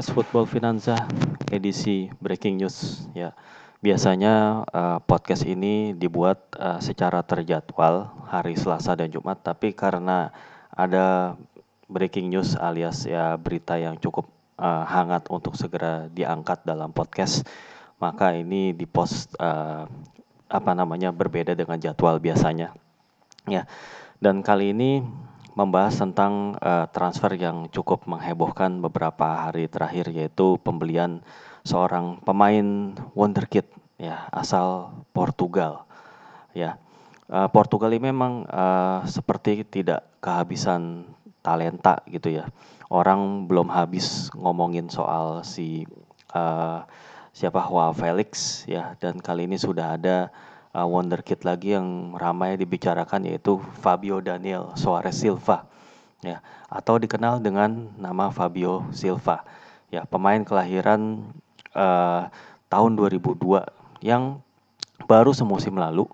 podcast Football Finanza edisi Breaking News ya. Biasanya uh, podcast ini dibuat uh, secara terjadwal hari Selasa dan Jumat, tapi karena ada breaking news alias ya berita yang cukup uh, hangat untuk segera diangkat dalam podcast, maka ini dipost uh, apa namanya berbeda dengan jadwal biasanya. Ya. Dan kali ini membahas tentang uh, transfer yang cukup menghebohkan beberapa hari terakhir yaitu pembelian seorang pemain wonderkid ya asal Portugal ya. Uh, Portugal ini memang uh, seperti tidak kehabisan talenta gitu ya. Orang belum habis ngomongin soal si uh, siapa Joao Felix ya. Dan kali ini sudah ada uh, wonderkid lagi yang ramai dibicarakan yaitu Fabio Daniel Suarez Silva. Ya atau dikenal dengan nama Fabio Silva. Ya pemain kelahiran uh, tahun 2002 yang baru semusim lalu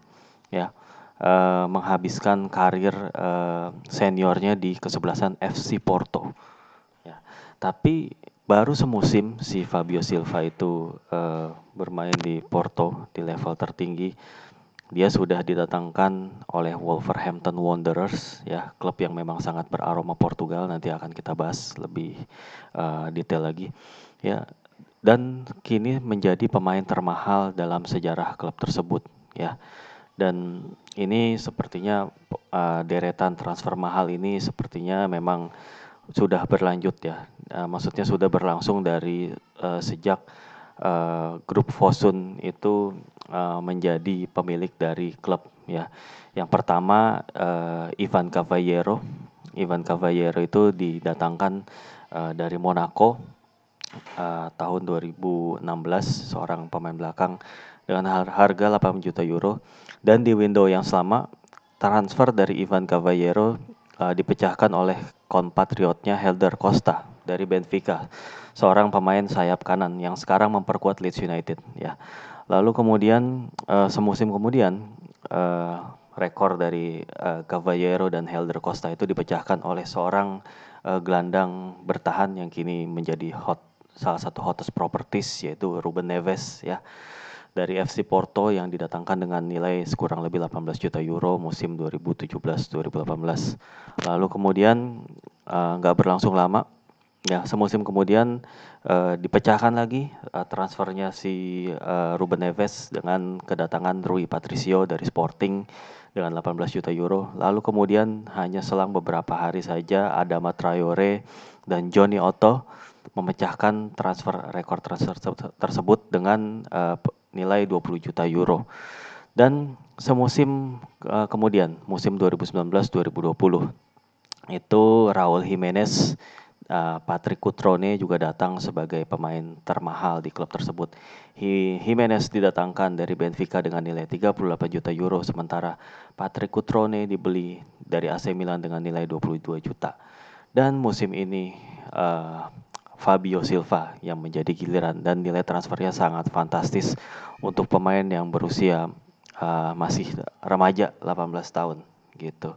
ya uh, menghabiskan karir uh, seniornya di kesebelasan FC Porto. Ya tapi baru semusim si Fabio Silva itu uh, bermain di Porto di level tertinggi dia sudah didatangkan oleh Wolverhampton Wanderers ya, klub yang memang sangat beraroma Portugal nanti akan kita bahas lebih uh, detail lagi. Ya, dan kini menjadi pemain termahal dalam sejarah klub tersebut ya. Dan ini sepertinya uh, deretan transfer mahal ini sepertinya memang sudah berlanjut ya. Uh, maksudnya sudah berlangsung dari uh, sejak uh, grup Fosun itu uh, menjadi pemilik dari klub ya. Yang pertama uh, Ivan Cavallero. Ivan Cavallero itu didatangkan uh, dari Monaco uh, tahun 2016 seorang pemain belakang dengan harga 8 juta euro dan di window yang sama transfer dari Ivan Cavallero uh, dipecahkan oleh kompatriotnya Helder Costa dari Benfica seorang pemain sayap kanan yang sekarang memperkuat Leeds United ya. Lalu kemudian uh, semusim kemudian uh, rekor dari uh, Cavallero dan Helder Costa itu dipecahkan oleh seorang uh, gelandang bertahan yang kini menjadi hot salah satu hottest properties yaitu Ruben Neves ya dari FC Porto yang didatangkan dengan nilai sekurang lebih 18 juta euro musim 2017-2018. Lalu kemudian nggak uh, berlangsung lama Ya, semusim kemudian uh, dipecahkan lagi uh, transfernya si uh, Ruben Neves dengan kedatangan Rui Patricio dari Sporting dengan 18 juta euro. Lalu kemudian hanya selang beberapa hari saja Adama Traore dan Johnny Otto memecahkan transfer rekor transfer tersebut dengan uh, nilai 20 juta euro. Dan semusim uh, kemudian musim 2019-2020 itu Raul Jimenez uh, Patrick Cutrone juga datang sebagai pemain termahal di klub tersebut. Jimenez didatangkan dari Benfica dengan nilai 38 juta euro sementara Patrick Cutrone dibeli dari AC Milan dengan nilai 22 juta. Dan musim ini uh, Fabio Silva yang menjadi giliran dan nilai transfernya sangat fantastis untuk pemain yang berusia uh, masih remaja 18 tahun gitu.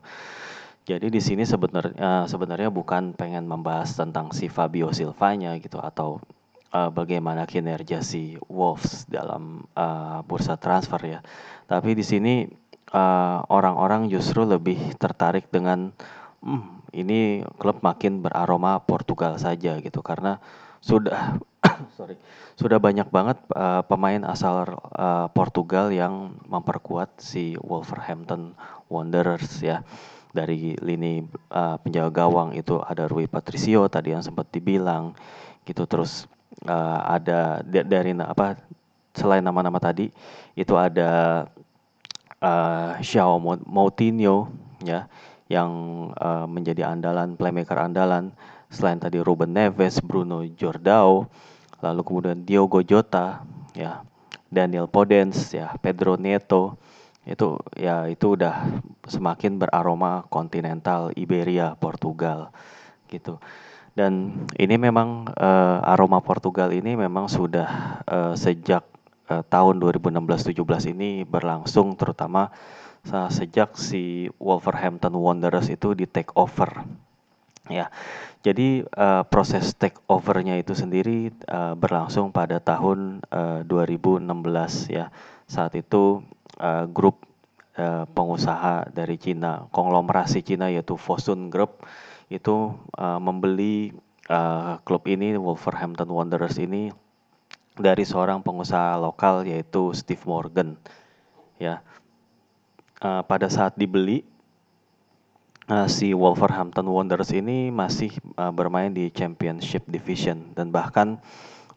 Jadi di sini sebenarnya sebenarnya bukan pengen membahas tentang si Fabio Silvanya gitu atau uh, bagaimana kinerja si Wolves dalam uh, bursa transfer ya. Tapi di sini uh, orang-orang justru lebih tertarik dengan hmm, ini klub makin beraroma Portugal saja gitu karena sudah sorry sudah banyak banget uh, pemain asal uh, Portugal yang memperkuat si Wolverhampton Wanderers ya dari lini uh, penjaga gawang itu ada Rui Patricio tadi yang sempat dibilang gitu. Terus uh, ada dari apa selain nama-nama tadi itu ada uh, Xiao Moutinho ya yang uh, menjadi andalan playmaker andalan. Selain tadi Ruben Neves, Bruno Jordao, lalu kemudian Diogo Jota ya Daniel Podence ya Pedro Neto itu ya itu udah semakin beraroma kontinental Iberia Portugal gitu dan ini memang uh, aroma Portugal ini memang sudah uh, sejak uh, tahun 2016-17 ini berlangsung terutama sejak si Wolverhampton Wanderers itu di take over Ya, jadi uh, proses take overnya itu sendiri uh, berlangsung pada tahun uh, 2016 ya. Saat itu uh, grup uh, pengusaha dari Cina, konglomerasi Cina yaitu Fosun Group itu uh, membeli uh, klub ini Wolverhampton Wanderers ini dari seorang pengusaha lokal yaitu Steve Morgan. Ya, uh, pada saat dibeli uh, si Wolverhampton Wanderers ini masih uh, bermain di Championship Division dan bahkan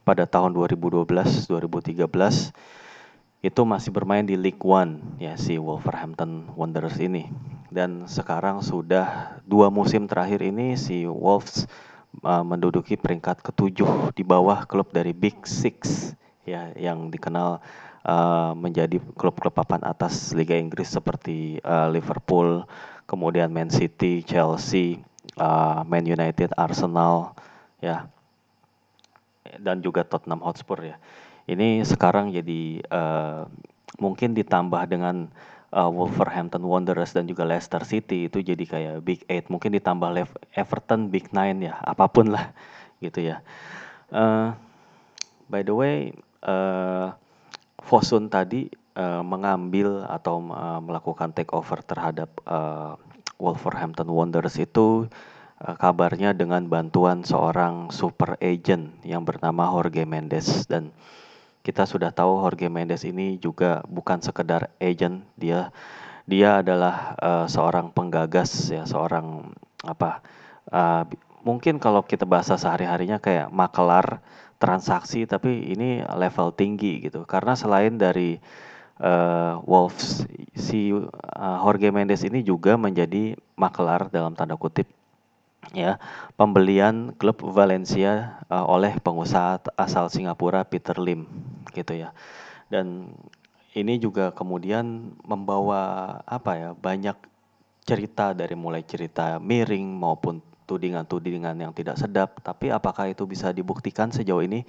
pada tahun 2012-2013 itu masih bermain di League One ya si Wolverhampton Wanderers ini dan sekarang sudah dua musim terakhir ini si Wolves uh, menduduki peringkat ketujuh di bawah klub dari Big Six ya yang dikenal uh, menjadi klub-klub papan atas Liga Inggris seperti uh, Liverpool, kemudian Man City, Chelsea, uh, Man United, Arsenal, ya, dan juga Tottenham Hotspur ya. Ini sekarang jadi uh, mungkin ditambah dengan uh, Wolverhampton Wanderers dan juga Leicester City itu jadi kayak Big Eight. Mungkin ditambah Everton Big Nine ya, apa pun lah gitu ya. Uh, by the way, uh, Fosun tadi uh, mengambil atau uh, melakukan take over terhadap uh, Wolverhampton Wanderers itu kabarnya dengan bantuan seorang super agent yang bernama Jorge Mendes dan kita sudah tahu Jorge Mendes ini juga bukan sekedar agent dia dia adalah uh, seorang penggagas ya seorang apa uh, mungkin kalau kita bahasa sehari-harinya kayak makelar transaksi tapi ini level tinggi gitu. Karena selain dari uh, Wolves si uh, Jorge Mendes ini juga menjadi makelar dalam tanda kutip ya pembelian klub Valencia uh, oleh pengusaha asal Singapura Peter Lim gitu ya. Dan ini juga kemudian membawa apa ya banyak cerita dari mulai cerita miring maupun tudingan-tudingan yang tidak sedap, tapi apakah itu bisa dibuktikan sejauh ini?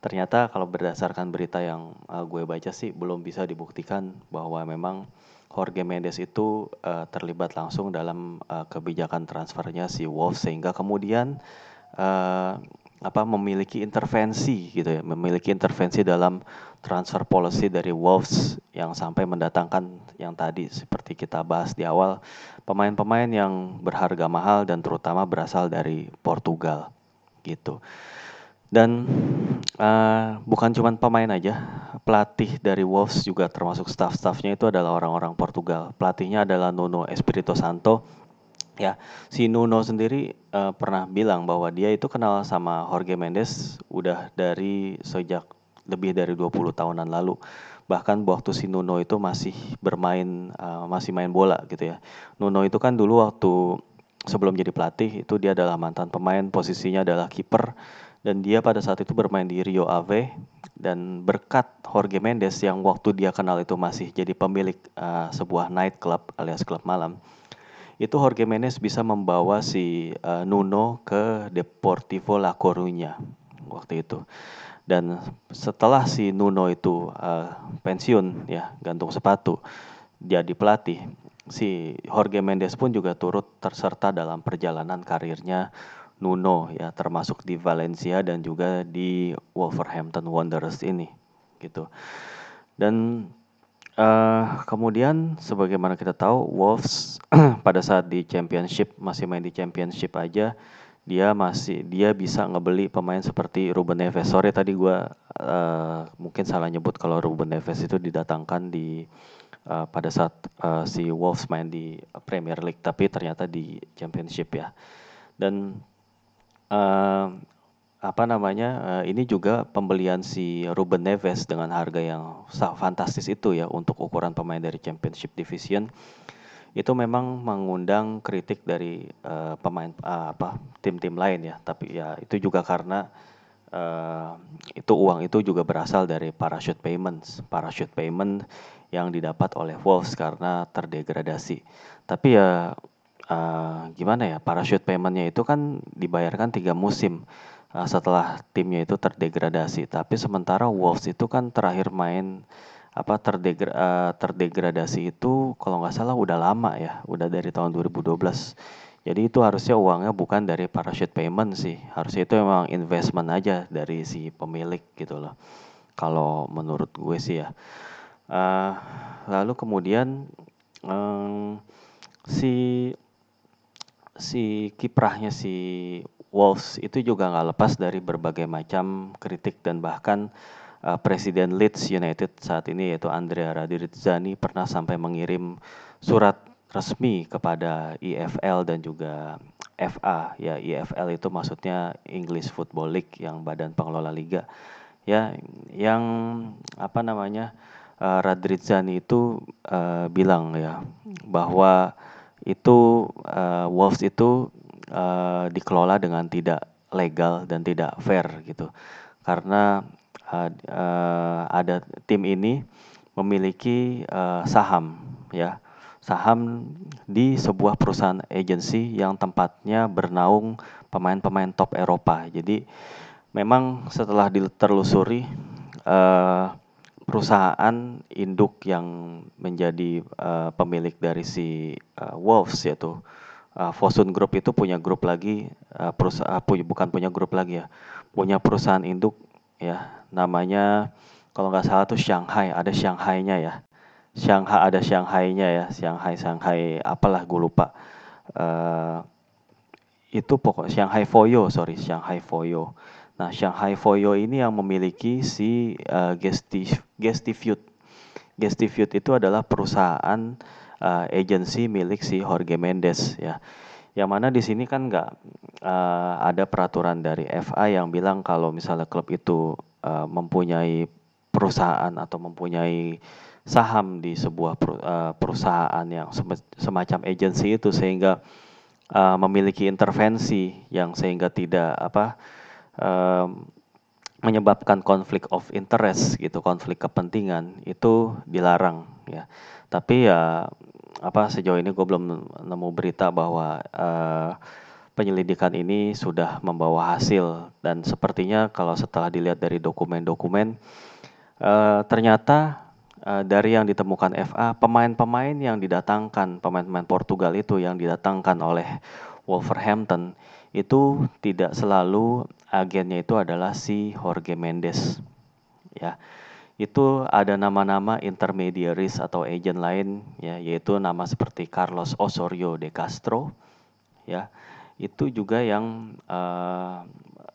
Ternyata kalau berdasarkan berita yang uh, gue baca sih belum bisa dibuktikan bahwa memang Jorge Mendes itu uh, terlibat langsung dalam uh, kebijakan transfernya si Wolves. Sehingga kemudian uh, apa memiliki intervensi gitu ya, memiliki intervensi dalam transfer policy dari Wolves yang sampai mendatangkan yang tadi seperti kita bahas di awal pemain-pemain yang berharga mahal dan terutama berasal dari Portugal gitu. Dan uh, bukan cuma pemain aja, pelatih dari Wolves juga termasuk staff-staffnya itu adalah orang-orang Portugal. Pelatihnya adalah Nuno Espirito Santo Ya, si Nuno sendiri uh, pernah bilang bahwa dia itu kenal sama Jorge Mendes udah dari sejak lebih dari 20 tahunan lalu. Bahkan waktu si Nuno itu masih bermain uh, masih main bola gitu ya. Nuno itu kan dulu waktu sebelum jadi pelatih itu dia adalah mantan pemain, posisinya adalah kiper dan dia pada saat itu bermain di Rio Ave dan berkat Jorge Mendes yang waktu dia kenal itu masih jadi pemilik uh, sebuah night club alias klub malam itu Jorge Mendes bisa membawa si uh, Nuno ke Deportivo La Coruña waktu itu. Dan setelah si Nuno itu uh, pensiun ya gantung sepatu jadi pelatih, si Jorge Mendes pun juga turut terserta dalam perjalanan karirnya Nuno ya termasuk di Valencia dan juga di Wolverhampton Wanderers ini gitu. Dan Uh, kemudian sebagaimana kita tahu Wolves pada saat di Championship masih main di Championship aja dia masih dia bisa ngebeli pemain seperti Ruben Neves. Sorry tadi gue uh, mungkin salah nyebut kalau Ruben Neves itu didatangkan di uh, pada saat uh, si Wolves main di Premier League tapi ternyata di Championship ya. Dan apa namanya uh, ini juga pembelian si Ruben Neves dengan harga yang fantastis itu ya untuk ukuran pemain dari Championship Division. Itu memang mengundang kritik dari uh, pemain uh, apa tim-tim lain ya. Tapi ya itu juga karena uh, itu uang itu juga berasal dari parachute payments. Parachute payment yang didapat oleh Wolves karena terdegradasi. Tapi ya uh, gimana ya parachute paymentnya itu kan dibayarkan tiga musim uh, setelah timnya itu terdegradasi. Tapi sementara Wolves itu kan terakhir main apa terdegra, uh, terdegradasi itu kalau nggak salah udah lama ya, udah dari tahun 2012. Jadi itu harusnya uangnya bukan dari parachute payment sih, harusnya itu memang investment aja dari si pemilik gitu loh. Kalau menurut gue sih ya. Uh, lalu kemudian um, si si kiprahnya si Wolves itu juga nggak lepas dari berbagai macam kritik dan bahkan uh, Presiden Leeds United saat ini yaitu Andrea Radirizzani pernah sampai mengirim surat resmi kepada IFL dan juga FA ya IFL itu maksudnya English Football League yang badan pengelola liga. Ya yang apa namanya uh, Radrizzani itu uh, bilang ya bahwa itu uh, Wolves itu uh, dikelola dengan tidak legal dan tidak fair gitu karena uh, uh, ada tim ini memiliki uh, saham ya saham di sebuah perusahaan agensi yang tempatnya bernaung pemain-pemain top Eropa. Jadi memang setelah ditelusuri uh, perusahaan induk yang menjadi uh, pemilik dari si uh, Wolves yaitu uh, Fosun Group itu punya grup lagi uh, perusahaan uh, bukan punya grup lagi ya punya perusahaan induk ya namanya kalau nggak salah tuh Shanghai ada Shanghai-nya ya Shanghai ada Shanghai-nya ya, Shanghai Shanghai apalah gue lupa. Uh, itu pokok Shanghai Foyo, sorry Shanghai Foyo. Nah Shanghai Foyo ini yang memiliki si uh, Gestif Gestifute. Gestifute itu adalah perusahaan uh, agensi milik si Jorge Mendes ya. Yang mana di sini kan nggak uh, ada peraturan dari FA yang bilang kalau misalnya klub itu uh, mempunyai perusahaan atau mempunyai saham di sebuah eh, perusahaan yang semacam agensi itu sehingga uh, memiliki intervensi yang sehingga tidak apa menyebabkan konflik of interest gitu konflik kepentingan itu dilarang ya. Tapi ya apa sejauh ini gue belum nemu berita bahwa uh, penyelidikan ini sudah membawa hasil. Dan sepertinya kalau setelah dilihat dari dokumen-dokumen uh, ternyata uh, dari yang ditemukan FA, pemain-pemain yang didatangkan, pemain-pemain Portugal itu yang didatangkan oleh Wolverhampton itu tidak selalu agennya itu adalah si Jorge Mendes. Ya. Itu ada nama-nama intermediaries atau agent lain ya yaitu nama seperti Carlos Osorio de Castro ya. Itu juga yang uh,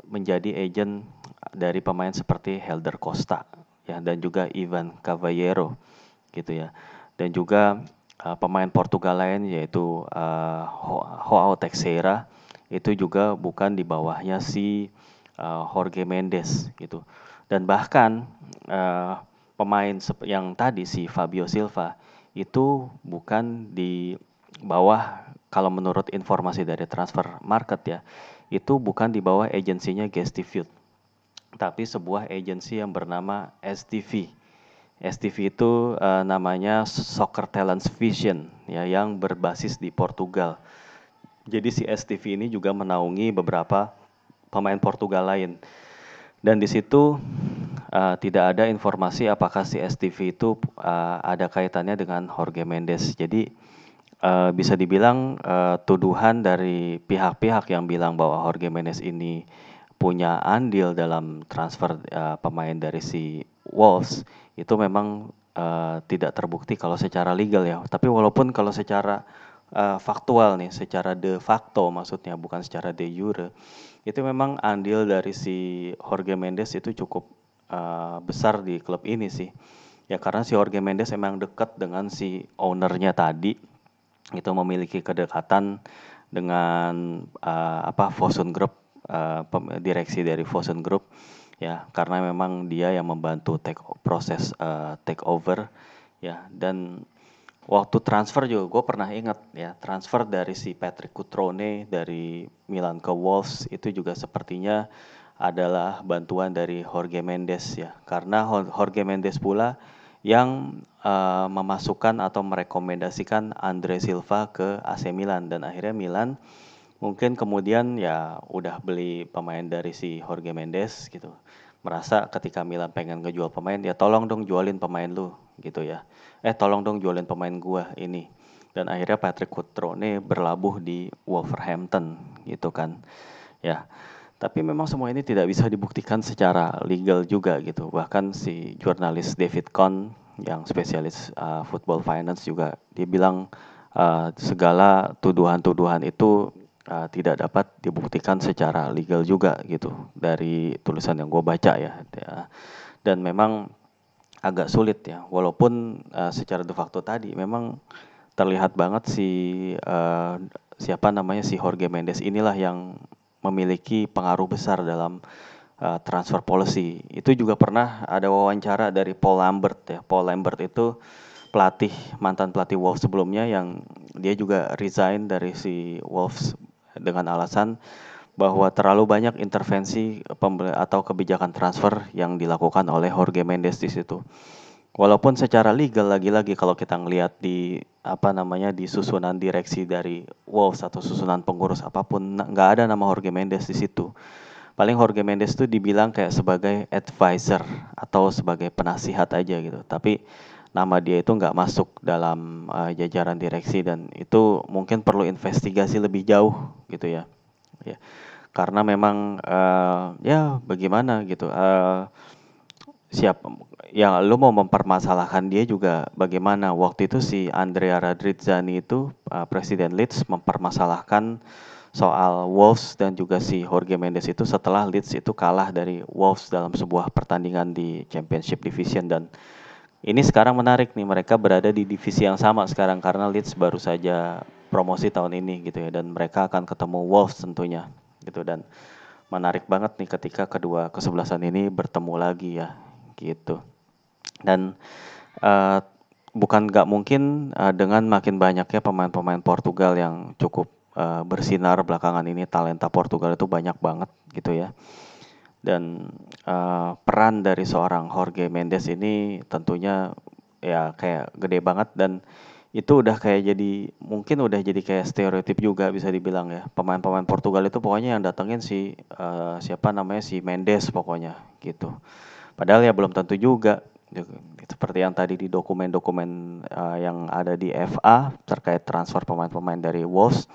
menjadi agent dari pemain seperti Helder Costa ya dan juga Ivan Cavallero gitu ya dan juga uh, pemain Portugal lain yaitu uh, Joao Teixeira itu juga bukan di bawahnya si uh, Jorge Mendes gitu dan bahkan uh, pemain yang tadi si Fabio Silva itu bukan di bawah kalau menurut informasi dari transfer market ya itu bukan di bawah agensinya Gestifute tapi sebuah agensi yang bernama STV. STV itu uh, namanya Soccer Talents Vision ya yang berbasis di Portugal. Jadi si STV ini juga menaungi beberapa pemain Portugal lain. Dan di situ uh, tidak ada informasi apakah si STV itu uh, ada kaitannya dengan Jorge Mendes. Jadi uh, bisa dibilang uh, tuduhan dari pihak-pihak yang bilang bahwa Jorge Mendes ini punya andil dalam transfer uh, pemain dari si Wolves itu memang uh, tidak terbukti kalau secara legal ya. Tapi walaupun kalau secara uh, faktual nih, secara de facto maksudnya bukan secara de jure, itu memang andil dari si Jorge Mendes itu cukup uh, besar di klub ini sih. Ya karena si Jorge Mendes emang dekat dengan si ownernya tadi, itu memiliki kedekatan dengan uh, apa Fosun Group uh, direksi dari Fosun Group. Ya karena memang dia yang membantu take proses uh, take over. Ya dan waktu transfer juga gue pernah ingat ya transfer dari si Patrick Cutrone dari Milan ke Wolves itu juga sepertinya adalah bantuan dari Jorge Mendes ya. Karena Jorge Mendes pula yang uh, memasukkan atau merekomendasikan Andre Silva ke AC Milan. Dan akhirnya Milan mungkin kemudian ya udah beli pemain dari si Jorge Mendes gitu merasa ketika Milan pengen ngejual pemain ya tolong dong jualin pemain lu gitu ya. Eh tolong dong jualin pemain gua ini. Dan akhirnya Patrick Cutrone berlabuh di Wolverhampton gitu kan. Ya tapi memang semua ini tidak bisa dibuktikan secara legal juga gitu. Bahkan si jurnalis David Cohn yang spesialis uh, football finance juga dia bilang uh, segala tuduhan-tuduhan itu uh, tidak dapat dibuktikan secara legal juga gitu dari tulisan yang gue baca ya dan memang agak sulit ya walaupun uh, secara de facto tadi memang terlihat banget si uh, siapa namanya si Jorge Mendes inilah yang memiliki pengaruh besar dalam uh, transfer policy. Itu juga pernah ada wawancara dari Paul Lambert ya. Paul Lambert itu pelatih mantan pelatih Wolves sebelumnya yang dia juga resign dari si Wolves dengan alasan bahwa terlalu banyak intervensi atau kebijakan transfer yang dilakukan oleh Jorge Mendes di situ. Walaupun secara legal lagi-lagi kalau kita ngelihat di apa namanya di susunan direksi dari Wolves atau susunan pengurus apa pun nggak ada nama Jorge Mendes di situ. Paling Jorge Mendes itu dibilang kayak sebagai advisor atau sebagai penasihat aja gitu. Tapi nama dia itu nggak masuk dalam uh, jajaran direksi dan itu mungkin perlu investigasi lebih jauh gitu ya. Ya karena memang uh, ya bagaimana gitu uh, siap yang lu mau mempermasalahkan dia juga bagaimana waktu itu si Andrea Radrizzani itu uh, presiden Leeds mempermasalahkan soal Wolves dan juga si Jorge Mendes itu setelah Leeds itu kalah dari Wolves dalam sebuah pertandingan di Championship Division dan ini sekarang menarik nih mereka berada di divisi yang sama sekarang karena Leeds baru saja promosi tahun ini gitu ya dan mereka akan ketemu Wolves tentunya gitu dan menarik banget nih ketika kedua kesebelasan ini bertemu lagi ya gitu. Dan uh, bukan nggak mungkin uh, dengan makin banyaknya pemain-pemain Portugal yang cukup uh, bersinar belakangan ini talenta Portugal itu banyak banget gitu ya dan uh, peran dari seorang Jorge Mendes ini tentunya ya kayak gede banget. Dan itu udah kayak jadi mungkin udah jadi kayak stereotip juga bisa dibilang ya. Pemain-pemain Portugal itu pokoknya yang datengin si uh, siapa namanya si Mendes pokoknya gitu. Padahal ya belum tentu juga. Seperti yang tadi di dokumen-dokumen uh, yang ada di FA terkait transfer pemain-pemain dari Wolves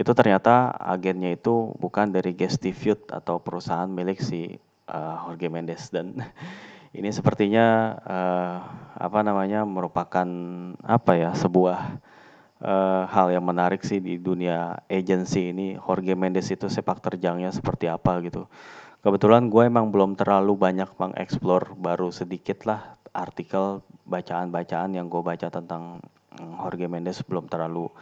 itu ternyata agennya itu bukan dari Gestivute atau perusahaan milik si uh, Jorge Mendes. Dan ini sepertinya uh, apa namanya merupakan apa ya sebuah uh, hal yang menarik sih di dunia agency ini. Jorge Mendes itu sepak terjangnya seperti apa gitu. Kebetulan gue emang belum terlalu banyak mengeksplor baru sedikit lah artikel bacaan-bacaan yang gue baca tentang mm, Jorge Mendes belum terlalu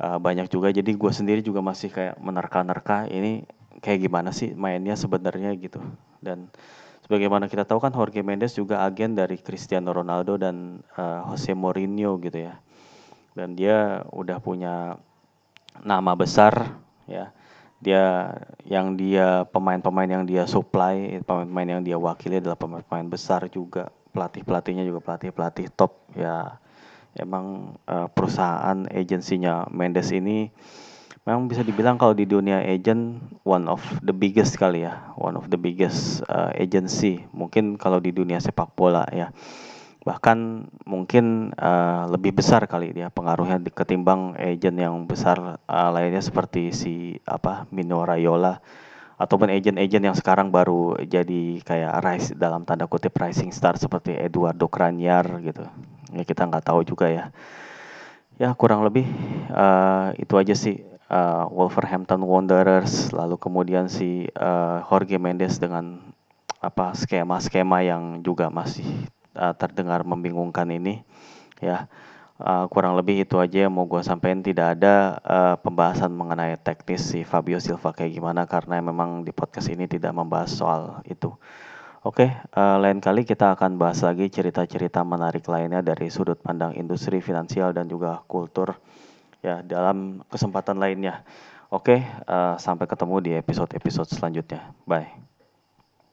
uh, banyak juga jadi gue sendiri juga masih kayak menerka-nerka ini kayak gimana sih mainnya sebenarnya gitu dan sebagaimana kita tahu kan Jorge Mendes juga agen dari Cristiano Ronaldo dan uh, Jose Mourinho gitu ya. Dan dia udah punya nama besar ya. Dia yang dia pemain-pemain yang dia supply, pemain-pemain yang dia wakili adalah pemain-pemain besar juga. Pelatih-pelatihnya juga pelatih-pelatih top ya. Emang uh, perusahaan agensinya Mendes ini memang bisa dibilang kalau di dunia agent one of the biggest kali ya. One of the biggest uh, agency. Mungkin kalau di dunia sepak bola ya. Bahkan mungkin uh, lebih besar kali dia pengaruhnya ketimbang agent yang besar uh, lainnya seperti si apa Mino Raiola ataupun agent-agent yang sekarang baru jadi kayak rise dalam tanda kutip rising star seperti Eduardo Craniar gitu ya kita nggak tahu juga ya ya kurang lebih uh, itu aja sih uh, Wolverhampton Wanderers, lalu kemudian si uh, Jorge Mendes dengan apa skema-skema yang juga masih uh, terdengar membingungkan ini, ya. Uh, kurang lebih itu aja yang mau gue sampaikan tidak ada uh, pembahasan mengenai teknis si Fabio Silva kayak gimana karena memang di podcast ini tidak membahas soal itu. Oke, okay, uh, lain kali kita akan bahas lagi cerita-cerita menarik lainnya dari sudut pandang industri finansial dan juga kultur ya dalam kesempatan lainnya. Oke, uh, sampai ketemu di episode-episode selanjutnya. Bye.